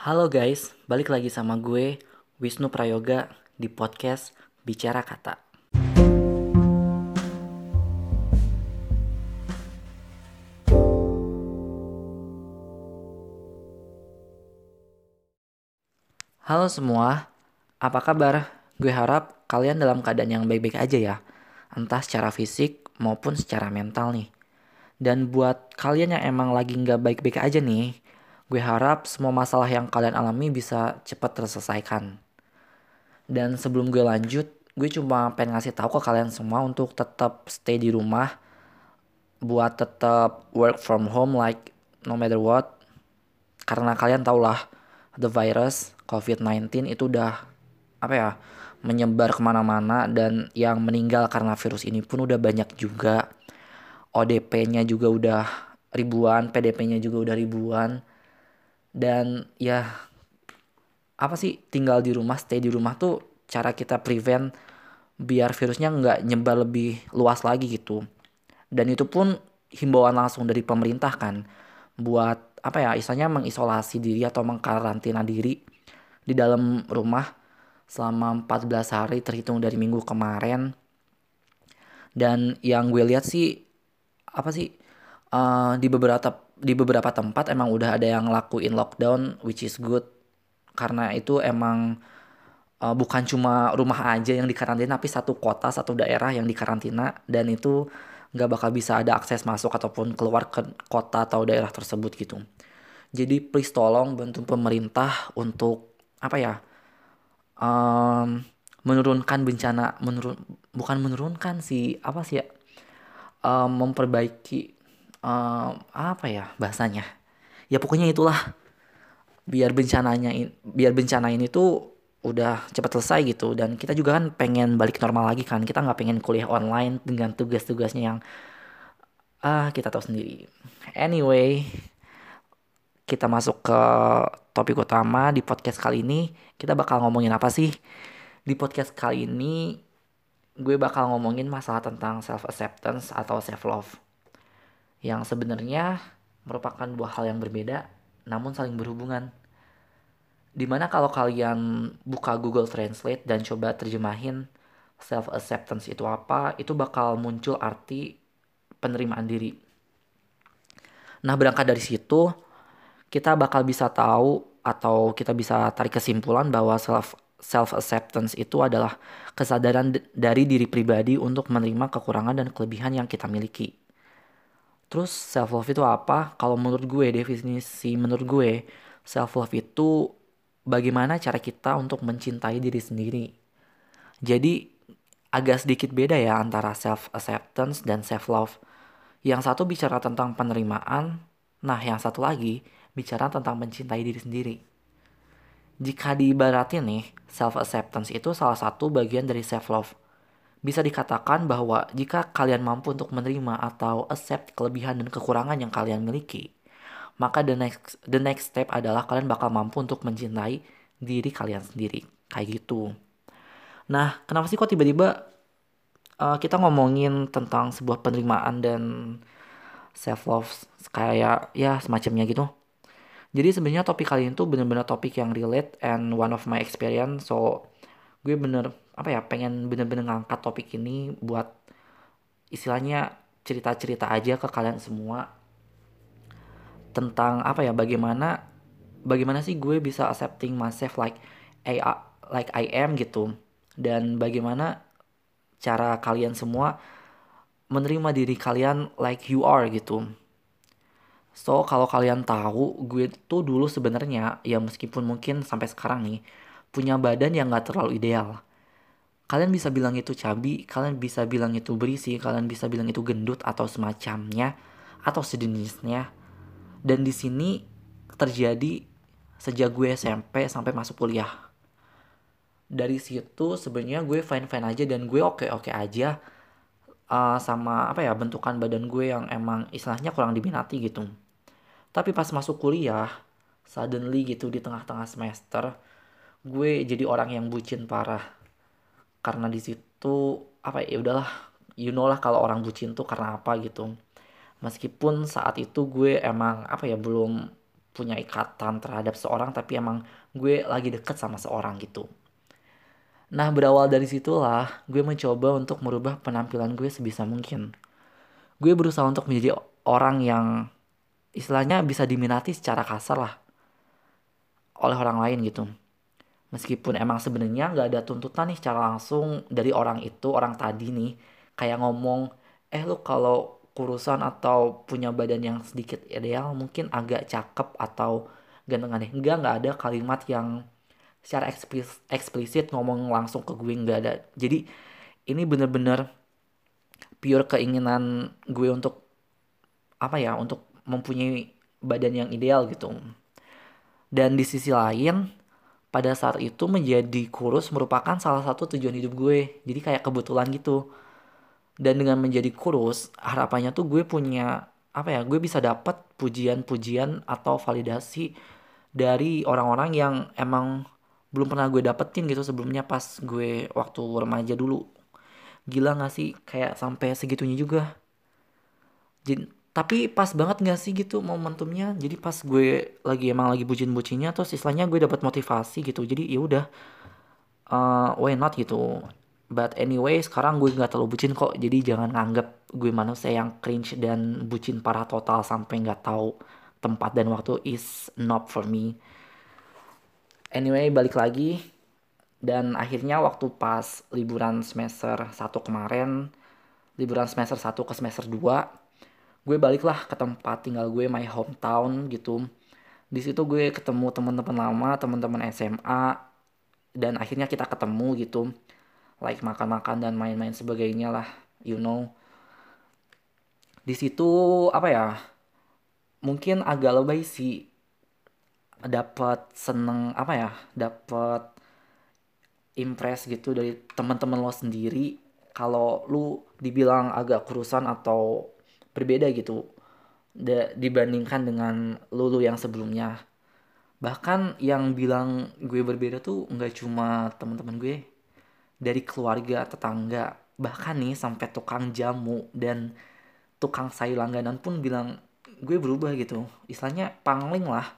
Halo guys, balik lagi sama gue Wisnu Prayoga di podcast Bicara Kata. Halo semua, apa kabar? Gue harap kalian dalam keadaan yang baik-baik aja ya, entah secara fisik maupun secara mental nih. Dan buat kalian yang emang lagi nggak baik-baik aja nih, gue harap semua masalah yang kalian alami bisa cepat terselesaikan. Dan sebelum gue lanjut, gue cuma pengen ngasih tahu ke kalian semua untuk tetap stay di rumah, buat tetap work from home like no matter what. Karena kalian tau lah, the virus COVID-19 itu udah apa ya menyebar ke mana-mana dan yang meninggal karena virus ini pun udah banyak juga. ODP-nya juga udah ribuan, PDP-nya juga udah ribuan. Dan ya apa sih tinggal di rumah, stay di rumah tuh cara kita prevent biar virusnya nggak nyebar lebih luas lagi gitu. Dan itu pun himbauan langsung dari pemerintah kan buat apa ya istilahnya mengisolasi diri atau mengkarantina diri di dalam rumah selama 14 hari terhitung dari minggu kemarin. Dan yang gue lihat sih apa sih uh, di beberapa di beberapa tempat emang udah ada yang lakuin lockdown which is good karena itu emang uh, bukan cuma rumah aja yang dikarantina tapi satu kota satu daerah yang dikarantina dan itu nggak bakal bisa ada akses masuk ataupun keluar ke kota atau daerah tersebut gitu. Jadi please tolong bantu pemerintah untuk apa ya um, menurunkan bencana menurun bukan menurunkan sih apa sih ya um, memperbaiki um, apa ya bahasanya ya pokoknya itulah biar bencananya biar bencana ini tuh udah cepat selesai gitu dan kita juga kan pengen balik normal lagi kan kita nggak pengen kuliah online dengan tugas-tugasnya yang ah kita tahu sendiri anyway kita masuk ke topik utama di podcast kali ini. Kita bakal ngomongin apa sih? Di podcast kali ini gue bakal ngomongin masalah tentang self acceptance atau self love. Yang sebenarnya merupakan dua hal yang berbeda namun saling berhubungan. Di mana kalau kalian buka Google Translate dan coba terjemahin self acceptance itu apa, itu bakal muncul arti penerimaan diri. Nah, berangkat dari situ, kita bakal bisa tahu atau kita bisa tarik kesimpulan bahwa self self acceptance itu adalah kesadaran dari diri pribadi untuk menerima kekurangan dan kelebihan yang kita miliki. Terus self love itu apa? Kalau menurut gue definisi menurut gue self love itu bagaimana cara kita untuk mencintai diri sendiri. Jadi agak sedikit beda ya antara self acceptance dan self love. Yang satu bicara tentang penerimaan, nah yang satu lagi bicara tentang mencintai diri sendiri. Jika diibaratin nih, self-acceptance itu salah satu bagian dari self-love. Bisa dikatakan bahwa jika kalian mampu untuk menerima atau accept kelebihan dan kekurangan yang kalian miliki, maka the next the next step adalah kalian bakal mampu untuk mencintai diri kalian sendiri. Kayak gitu. Nah, kenapa sih kok tiba-tiba uh, kita ngomongin tentang sebuah penerimaan dan self love kayak ya semacamnya gitu? Jadi sebenarnya topik kali ini tuh bener-bener topik yang relate and one of my experience. So gue bener apa ya pengen bener-bener ngangkat topik ini buat istilahnya cerita-cerita aja ke kalian semua tentang apa ya bagaimana bagaimana sih gue bisa accepting myself like I like I am gitu dan bagaimana cara kalian semua menerima diri kalian like you are gitu So kalau kalian tahu, gue tuh dulu sebenarnya ya meskipun mungkin sampai sekarang nih punya badan yang gak terlalu ideal. Kalian bisa bilang itu cabi, kalian bisa bilang itu berisi, kalian bisa bilang itu gendut atau semacamnya atau sejenisnya. Dan di sini terjadi sejak gue SMP sampai masuk kuliah. Dari situ sebenarnya gue fine fine aja dan gue oke oke aja uh, sama apa ya bentukan badan gue yang emang istilahnya kurang diminati gitu tapi pas masuk kuliah, suddenly gitu di tengah-tengah semester, gue jadi orang yang bucin parah. Karena di situ apa ya udahlah, you know lah kalau orang bucin tuh karena apa gitu. Meskipun saat itu gue emang apa ya belum punya ikatan terhadap seorang tapi emang gue lagi deket sama seorang gitu. Nah berawal dari situlah gue mencoba untuk merubah penampilan gue sebisa mungkin. Gue berusaha untuk menjadi orang yang istilahnya bisa diminati secara kasar lah oleh orang lain gitu meskipun emang sebenarnya nggak ada tuntutan nih secara langsung dari orang itu orang tadi nih kayak ngomong eh lu kalau kurusan atau punya badan yang sedikit ideal mungkin agak cakep atau ganteng aneh enggak nggak ada kalimat yang secara eksplisit, eksplisit ngomong langsung ke gue nggak ada. Jadi ini bener-bener pure keinginan gue untuk apa ya untuk mempunyai badan yang ideal gitu. Dan di sisi lain pada saat itu menjadi kurus merupakan salah satu tujuan hidup gue. Jadi kayak kebetulan gitu. Dan dengan menjadi kurus, harapannya tuh gue punya apa ya? Gue bisa dapat pujian-pujian atau validasi dari orang-orang yang emang belum pernah gue dapetin gitu sebelumnya pas gue waktu remaja dulu. Gila gak sih kayak sampai segitunya juga. Tapi pas banget gak sih gitu momentumnya? Jadi pas gue lagi emang lagi bucin-bucinnya terus istilahnya gue dapat motivasi gitu. Jadi ya udah uh, why not gitu. But anyway sekarang gue nggak terlalu bucin kok. Jadi jangan nganggep gue manusia yang cringe dan bucin parah total sampai nggak tahu tempat dan waktu is not for me. Anyway balik lagi. Dan akhirnya waktu pas liburan semester 1 kemarin liburan semester 1 ke semester 2 gue baliklah ke tempat tinggal gue my hometown gitu. Di situ gue ketemu teman-teman lama teman-teman SMA dan akhirnya kita ketemu gitu. Like makan-makan dan main-main sebagainya lah you know. Di situ apa ya mungkin agak lebay sih dapat seneng apa ya dapat impress gitu dari teman-teman lo sendiri. Kalau lu dibilang agak kurusan atau berbeda gitu. Da, dibandingkan dengan lulu yang sebelumnya. Bahkan yang bilang gue berbeda tuh nggak cuma teman-teman gue dari keluarga tetangga bahkan nih sampai tukang jamu dan tukang sayur langganan pun bilang gue berubah gitu. Istilahnya pangling lah.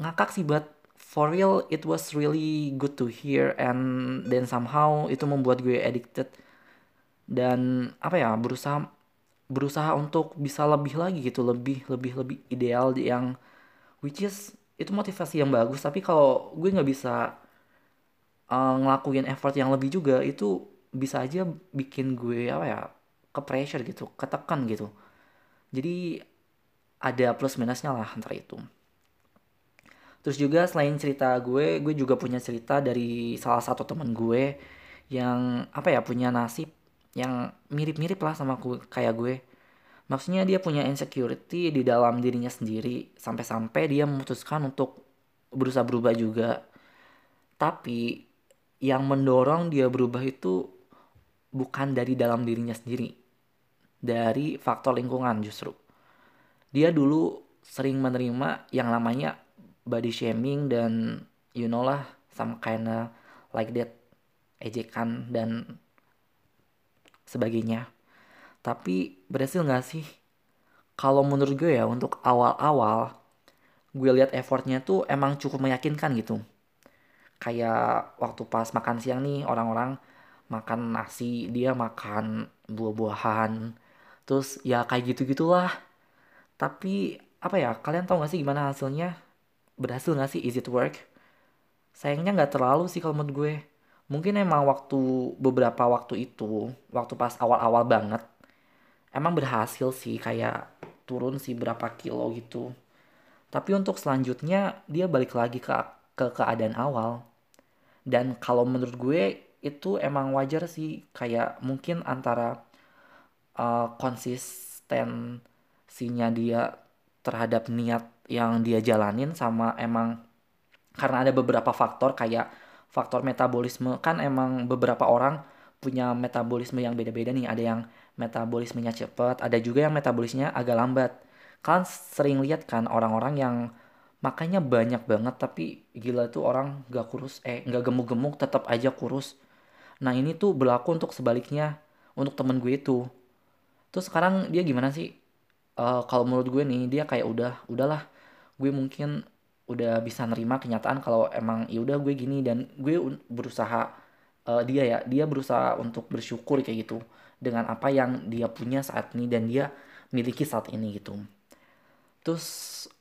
Ngakak sih but for real it was really good to hear and then somehow itu membuat gue addicted. Dan apa ya berusaha berusaha untuk bisa lebih lagi gitu lebih lebih lebih ideal yang which is itu motivasi yang bagus. Tapi kalau gue nggak bisa uh, ngelakuin effort yang lebih juga itu bisa aja bikin gue apa ya ke pressure gitu ketekan gitu. Jadi ada plus minusnya lah antara itu. Terus juga selain cerita gue gue juga punya cerita dari salah satu temen gue yang apa ya punya nasib yang mirip-mirip lah sama gue kayak gue. Maksudnya dia punya insecurity di dalam dirinya sendiri sampai-sampai dia memutuskan untuk berusaha berubah juga. Tapi yang mendorong dia berubah itu bukan dari dalam dirinya sendiri dari faktor lingkungan justru. Dia dulu sering menerima yang namanya body shaming dan you know lah some kinda like that ejekan dan sebagainya. Tapi berhasil gak sih? Kalau menurut gue ya untuk awal-awal gue lihat effortnya tuh emang cukup meyakinkan gitu. Kayak waktu pas makan siang nih orang-orang makan nasi, dia makan buah-buahan. Terus ya kayak gitu-gitulah. Tapi apa ya, kalian tau gak sih gimana hasilnya? Berhasil gak sih? Is it work? Sayangnya gak terlalu sih kalau menurut gue mungkin emang waktu beberapa waktu itu waktu pas awal-awal banget emang berhasil sih kayak turun sih berapa kilo gitu. Tapi untuk selanjutnya dia balik lagi ke ke keadaan awal. Dan kalau menurut gue itu emang wajar sih kayak mungkin antara uh, konsistensinya dia terhadap niat yang dia jalanin sama emang karena ada beberapa faktor kayak faktor metabolisme. Kan emang beberapa orang punya metabolisme yang beda-beda nih. Ada yang metabolismenya cepat ada juga yang metabolismenya agak lambat. Kalian sering lihat kan orang-orang yang makanya banyak banget tapi gila tuh orang gak kurus. Eh gak gemuk-gemuk tetap aja kurus. Nah ini tuh berlaku untuk sebaliknya untuk temen gue itu. Terus sekarang dia gimana sih? Uh, kalau menurut gue nih dia kayak udah udahlah. Gue mungkin udah bisa nerima kenyataan kalau emang ya udah gue gini dan gue berusaha uh, dia ya dia berusaha untuk bersyukur kayak gitu dengan apa yang dia punya saat ini dan dia miliki saat ini gitu. Terus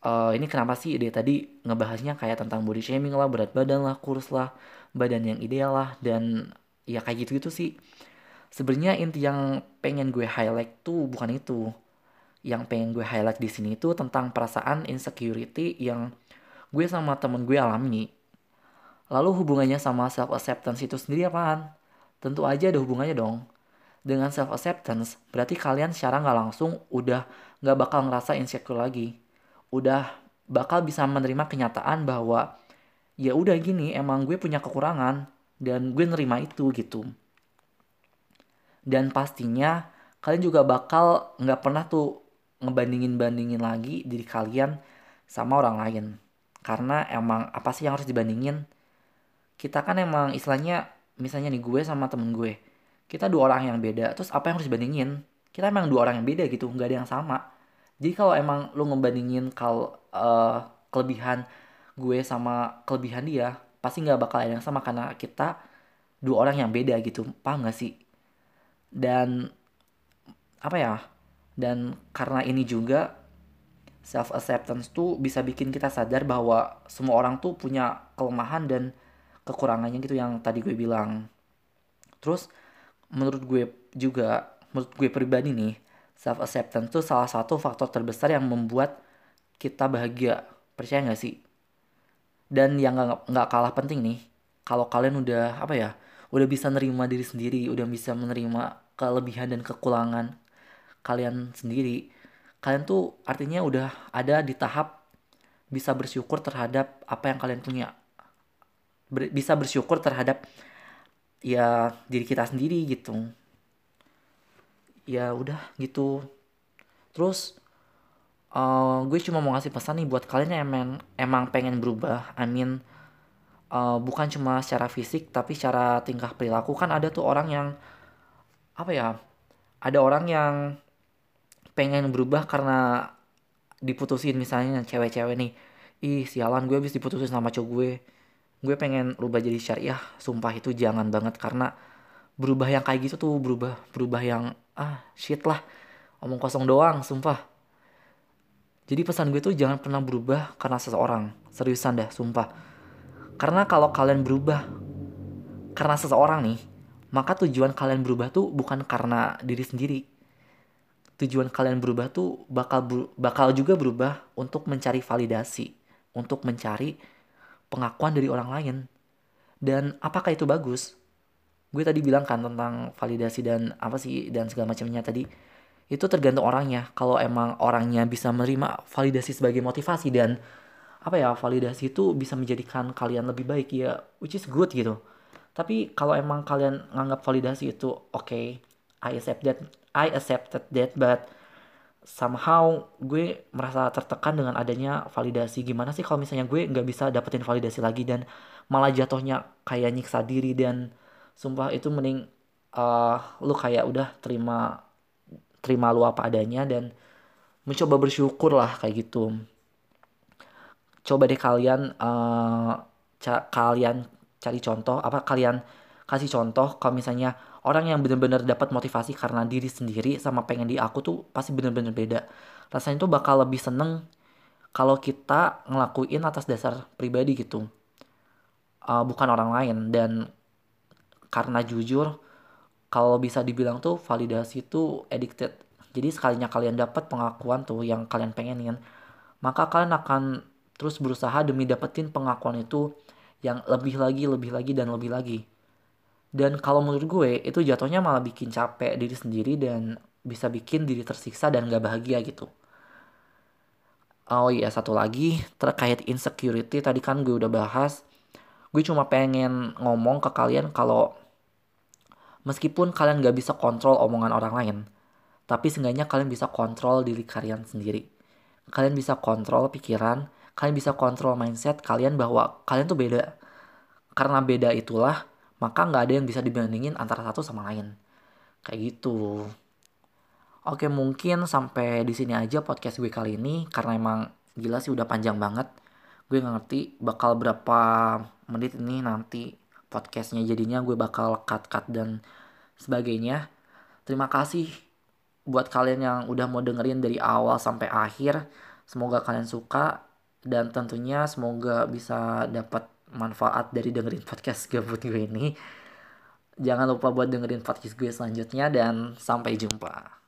uh, ini kenapa sih dia tadi ngebahasnya kayak tentang body shaming lah berat badan lah kurus lah badan yang ideal lah dan ya kayak gitu gitu sih. Sebenarnya inti yang pengen gue highlight tuh bukan itu. Yang pengen gue highlight di sini itu tentang perasaan insecurity yang gue sama temen gue alami. Lalu hubungannya sama self acceptance itu sendiri apaan? Tentu aja ada hubungannya dong. Dengan self acceptance berarti kalian secara nggak langsung udah nggak bakal ngerasa insecure lagi. Udah bakal bisa menerima kenyataan bahwa ya udah gini emang gue punya kekurangan dan gue nerima itu gitu. Dan pastinya kalian juga bakal nggak pernah tuh ngebandingin bandingin lagi diri kalian sama orang lain karena emang apa sih yang harus dibandingin? Kita kan emang istilahnya misalnya nih gue sama temen gue kita dua orang yang beda terus apa yang harus dibandingin? Kita emang dua orang yang beda gitu nggak ada yang sama. Jadi kalau emang lu ngebandingin kalau uh, kelebihan gue sama kelebihan dia pasti nggak bakal ada yang sama karena kita dua orang yang beda gitu paham gak sih? Dan apa ya dan karena ini juga self acceptance tuh bisa bikin kita sadar bahwa semua orang tuh punya kelemahan dan kekurangannya gitu yang tadi gue bilang. Terus menurut gue juga menurut gue pribadi nih self acceptance itu salah satu faktor terbesar yang membuat kita bahagia. Percaya nggak sih? Dan yang nggak nggak kalah penting nih kalau kalian udah apa ya udah bisa nerima diri sendiri udah bisa menerima kelebihan dan kekurangan kalian sendiri kalian tuh artinya udah ada di tahap bisa bersyukur terhadap apa yang kalian punya. Ber, bisa bersyukur terhadap ya diri kita sendiri gitu. Ya udah gitu. Terus uh, gue cuma mau ngasih pesan nih buat kalian yang emang emang pengen berubah. I mean uh, bukan cuma secara fisik tapi secara tingkah perilaku. Kan ada tuh orang yang apa ya ada orang yang pengen berubah karena diputusin misalnya cewek-cewek nih ih sialan gue habis diputusin sama cowok gue. Gue pengen berubah jadi syariah sumpah itu jangan banget karena berubah yang kayak gitu tuh berubah berubah yang ah shit lah omong kosong doang sumpah. Jadi pesan gue tuh jangan pernah berubah karena seseorang seriusan dah sumpah. Karena kalau kalian berubah karena seseorang nih maka tujuan kalian berubah tuh bukan karena diri sendiri tujuan kalian berubah tuh bakal bakal juga berubah untuk mencari validasi untuk mencari pengakuan dari orang lain. Dan apakah itu bagus? Gue tadi bilang kan tentang validasi dan apa sih dan segala macamnya tadi. Itu tergantung orangnya. Kalau emang orangnya bisa menerima validasi sebagai motivasi dan apa ya validasi itu bisa menjadikan kalian lebih baik ya which is good gitu. Tapi kalau emang kalian nganggap validasi itu oke, okay, I accept that, I accepted that, but somehow gue merasa tertekan dengan adanya validasi. Gimana sih kalau misalnya gue nggak bisa dapetin validasi lagi dan malah jatuhnya kayak nyiksa diri dan sumpah itu mending uh, lu kayak udah terima terima lu apa adanya dan mencoba bersyukur lah kayak gitu. Coba deh kalian uh, ca kalian cari contoh apa kalian kasih contoh kalau misalnya orang yang bener-bener dapat motivasi karena diri sendiri sama pengen di aku tuh pasti bener-bener beda. Rasanya tuh bakal lebih seneng kalau kita ngelakuin atas dasar pribadi gitu. Uh, bukan orang lain. Dan karena jujur kalau bisa dibilang tuh validasi itu addicted. Jadi sekalinya kalian dapat pengakuan tuh yang kalian pengenin maka kalian akan terus berusaha demi dapetin pengakuan itu yang lebih lagi lebih lagi dan lebih lagi dan kalau menurut gue itu jatuhnya malah bikin capek diri sendiri dan bisa bikin diri tersiksa dan gak bahagia gitu. Oh iya satu lagi terkait insecurity tadi kan gue udah bahas. Gue cuma pengen ngomong ke kalian kalau meskipun kalian gak bisa kontrol omongan orang lain, tapi seenggaknya kalian bisa kontrol diri kalian sendiri. Kalian bisa kontrol pikiran, kalian bisa kontrol mindset kalian bahwa kalian tuh beda. Karena beda itulah maka nggak ada yang bisa dibandingin antara satu sama lain. Kayak gitu. Oke mungkin sampai di sini aja podcast gue kali ini karena emang gila sih udah panjang banget. Gue nggak ngerti bakal berapa menit ini nanti podcastnya jadinya gue bakal cut cut dan sebagainya. Terima kasih buat kalian yang udah mau dengerin dari awal sampai akhir. Semoga kalian suka dan tentunya semoga bisa dapat manfaat dari dengerin podcast gabut gue ini. Jangan lupa buat dengerin podcast gue selanjutnya dan sampai jumpa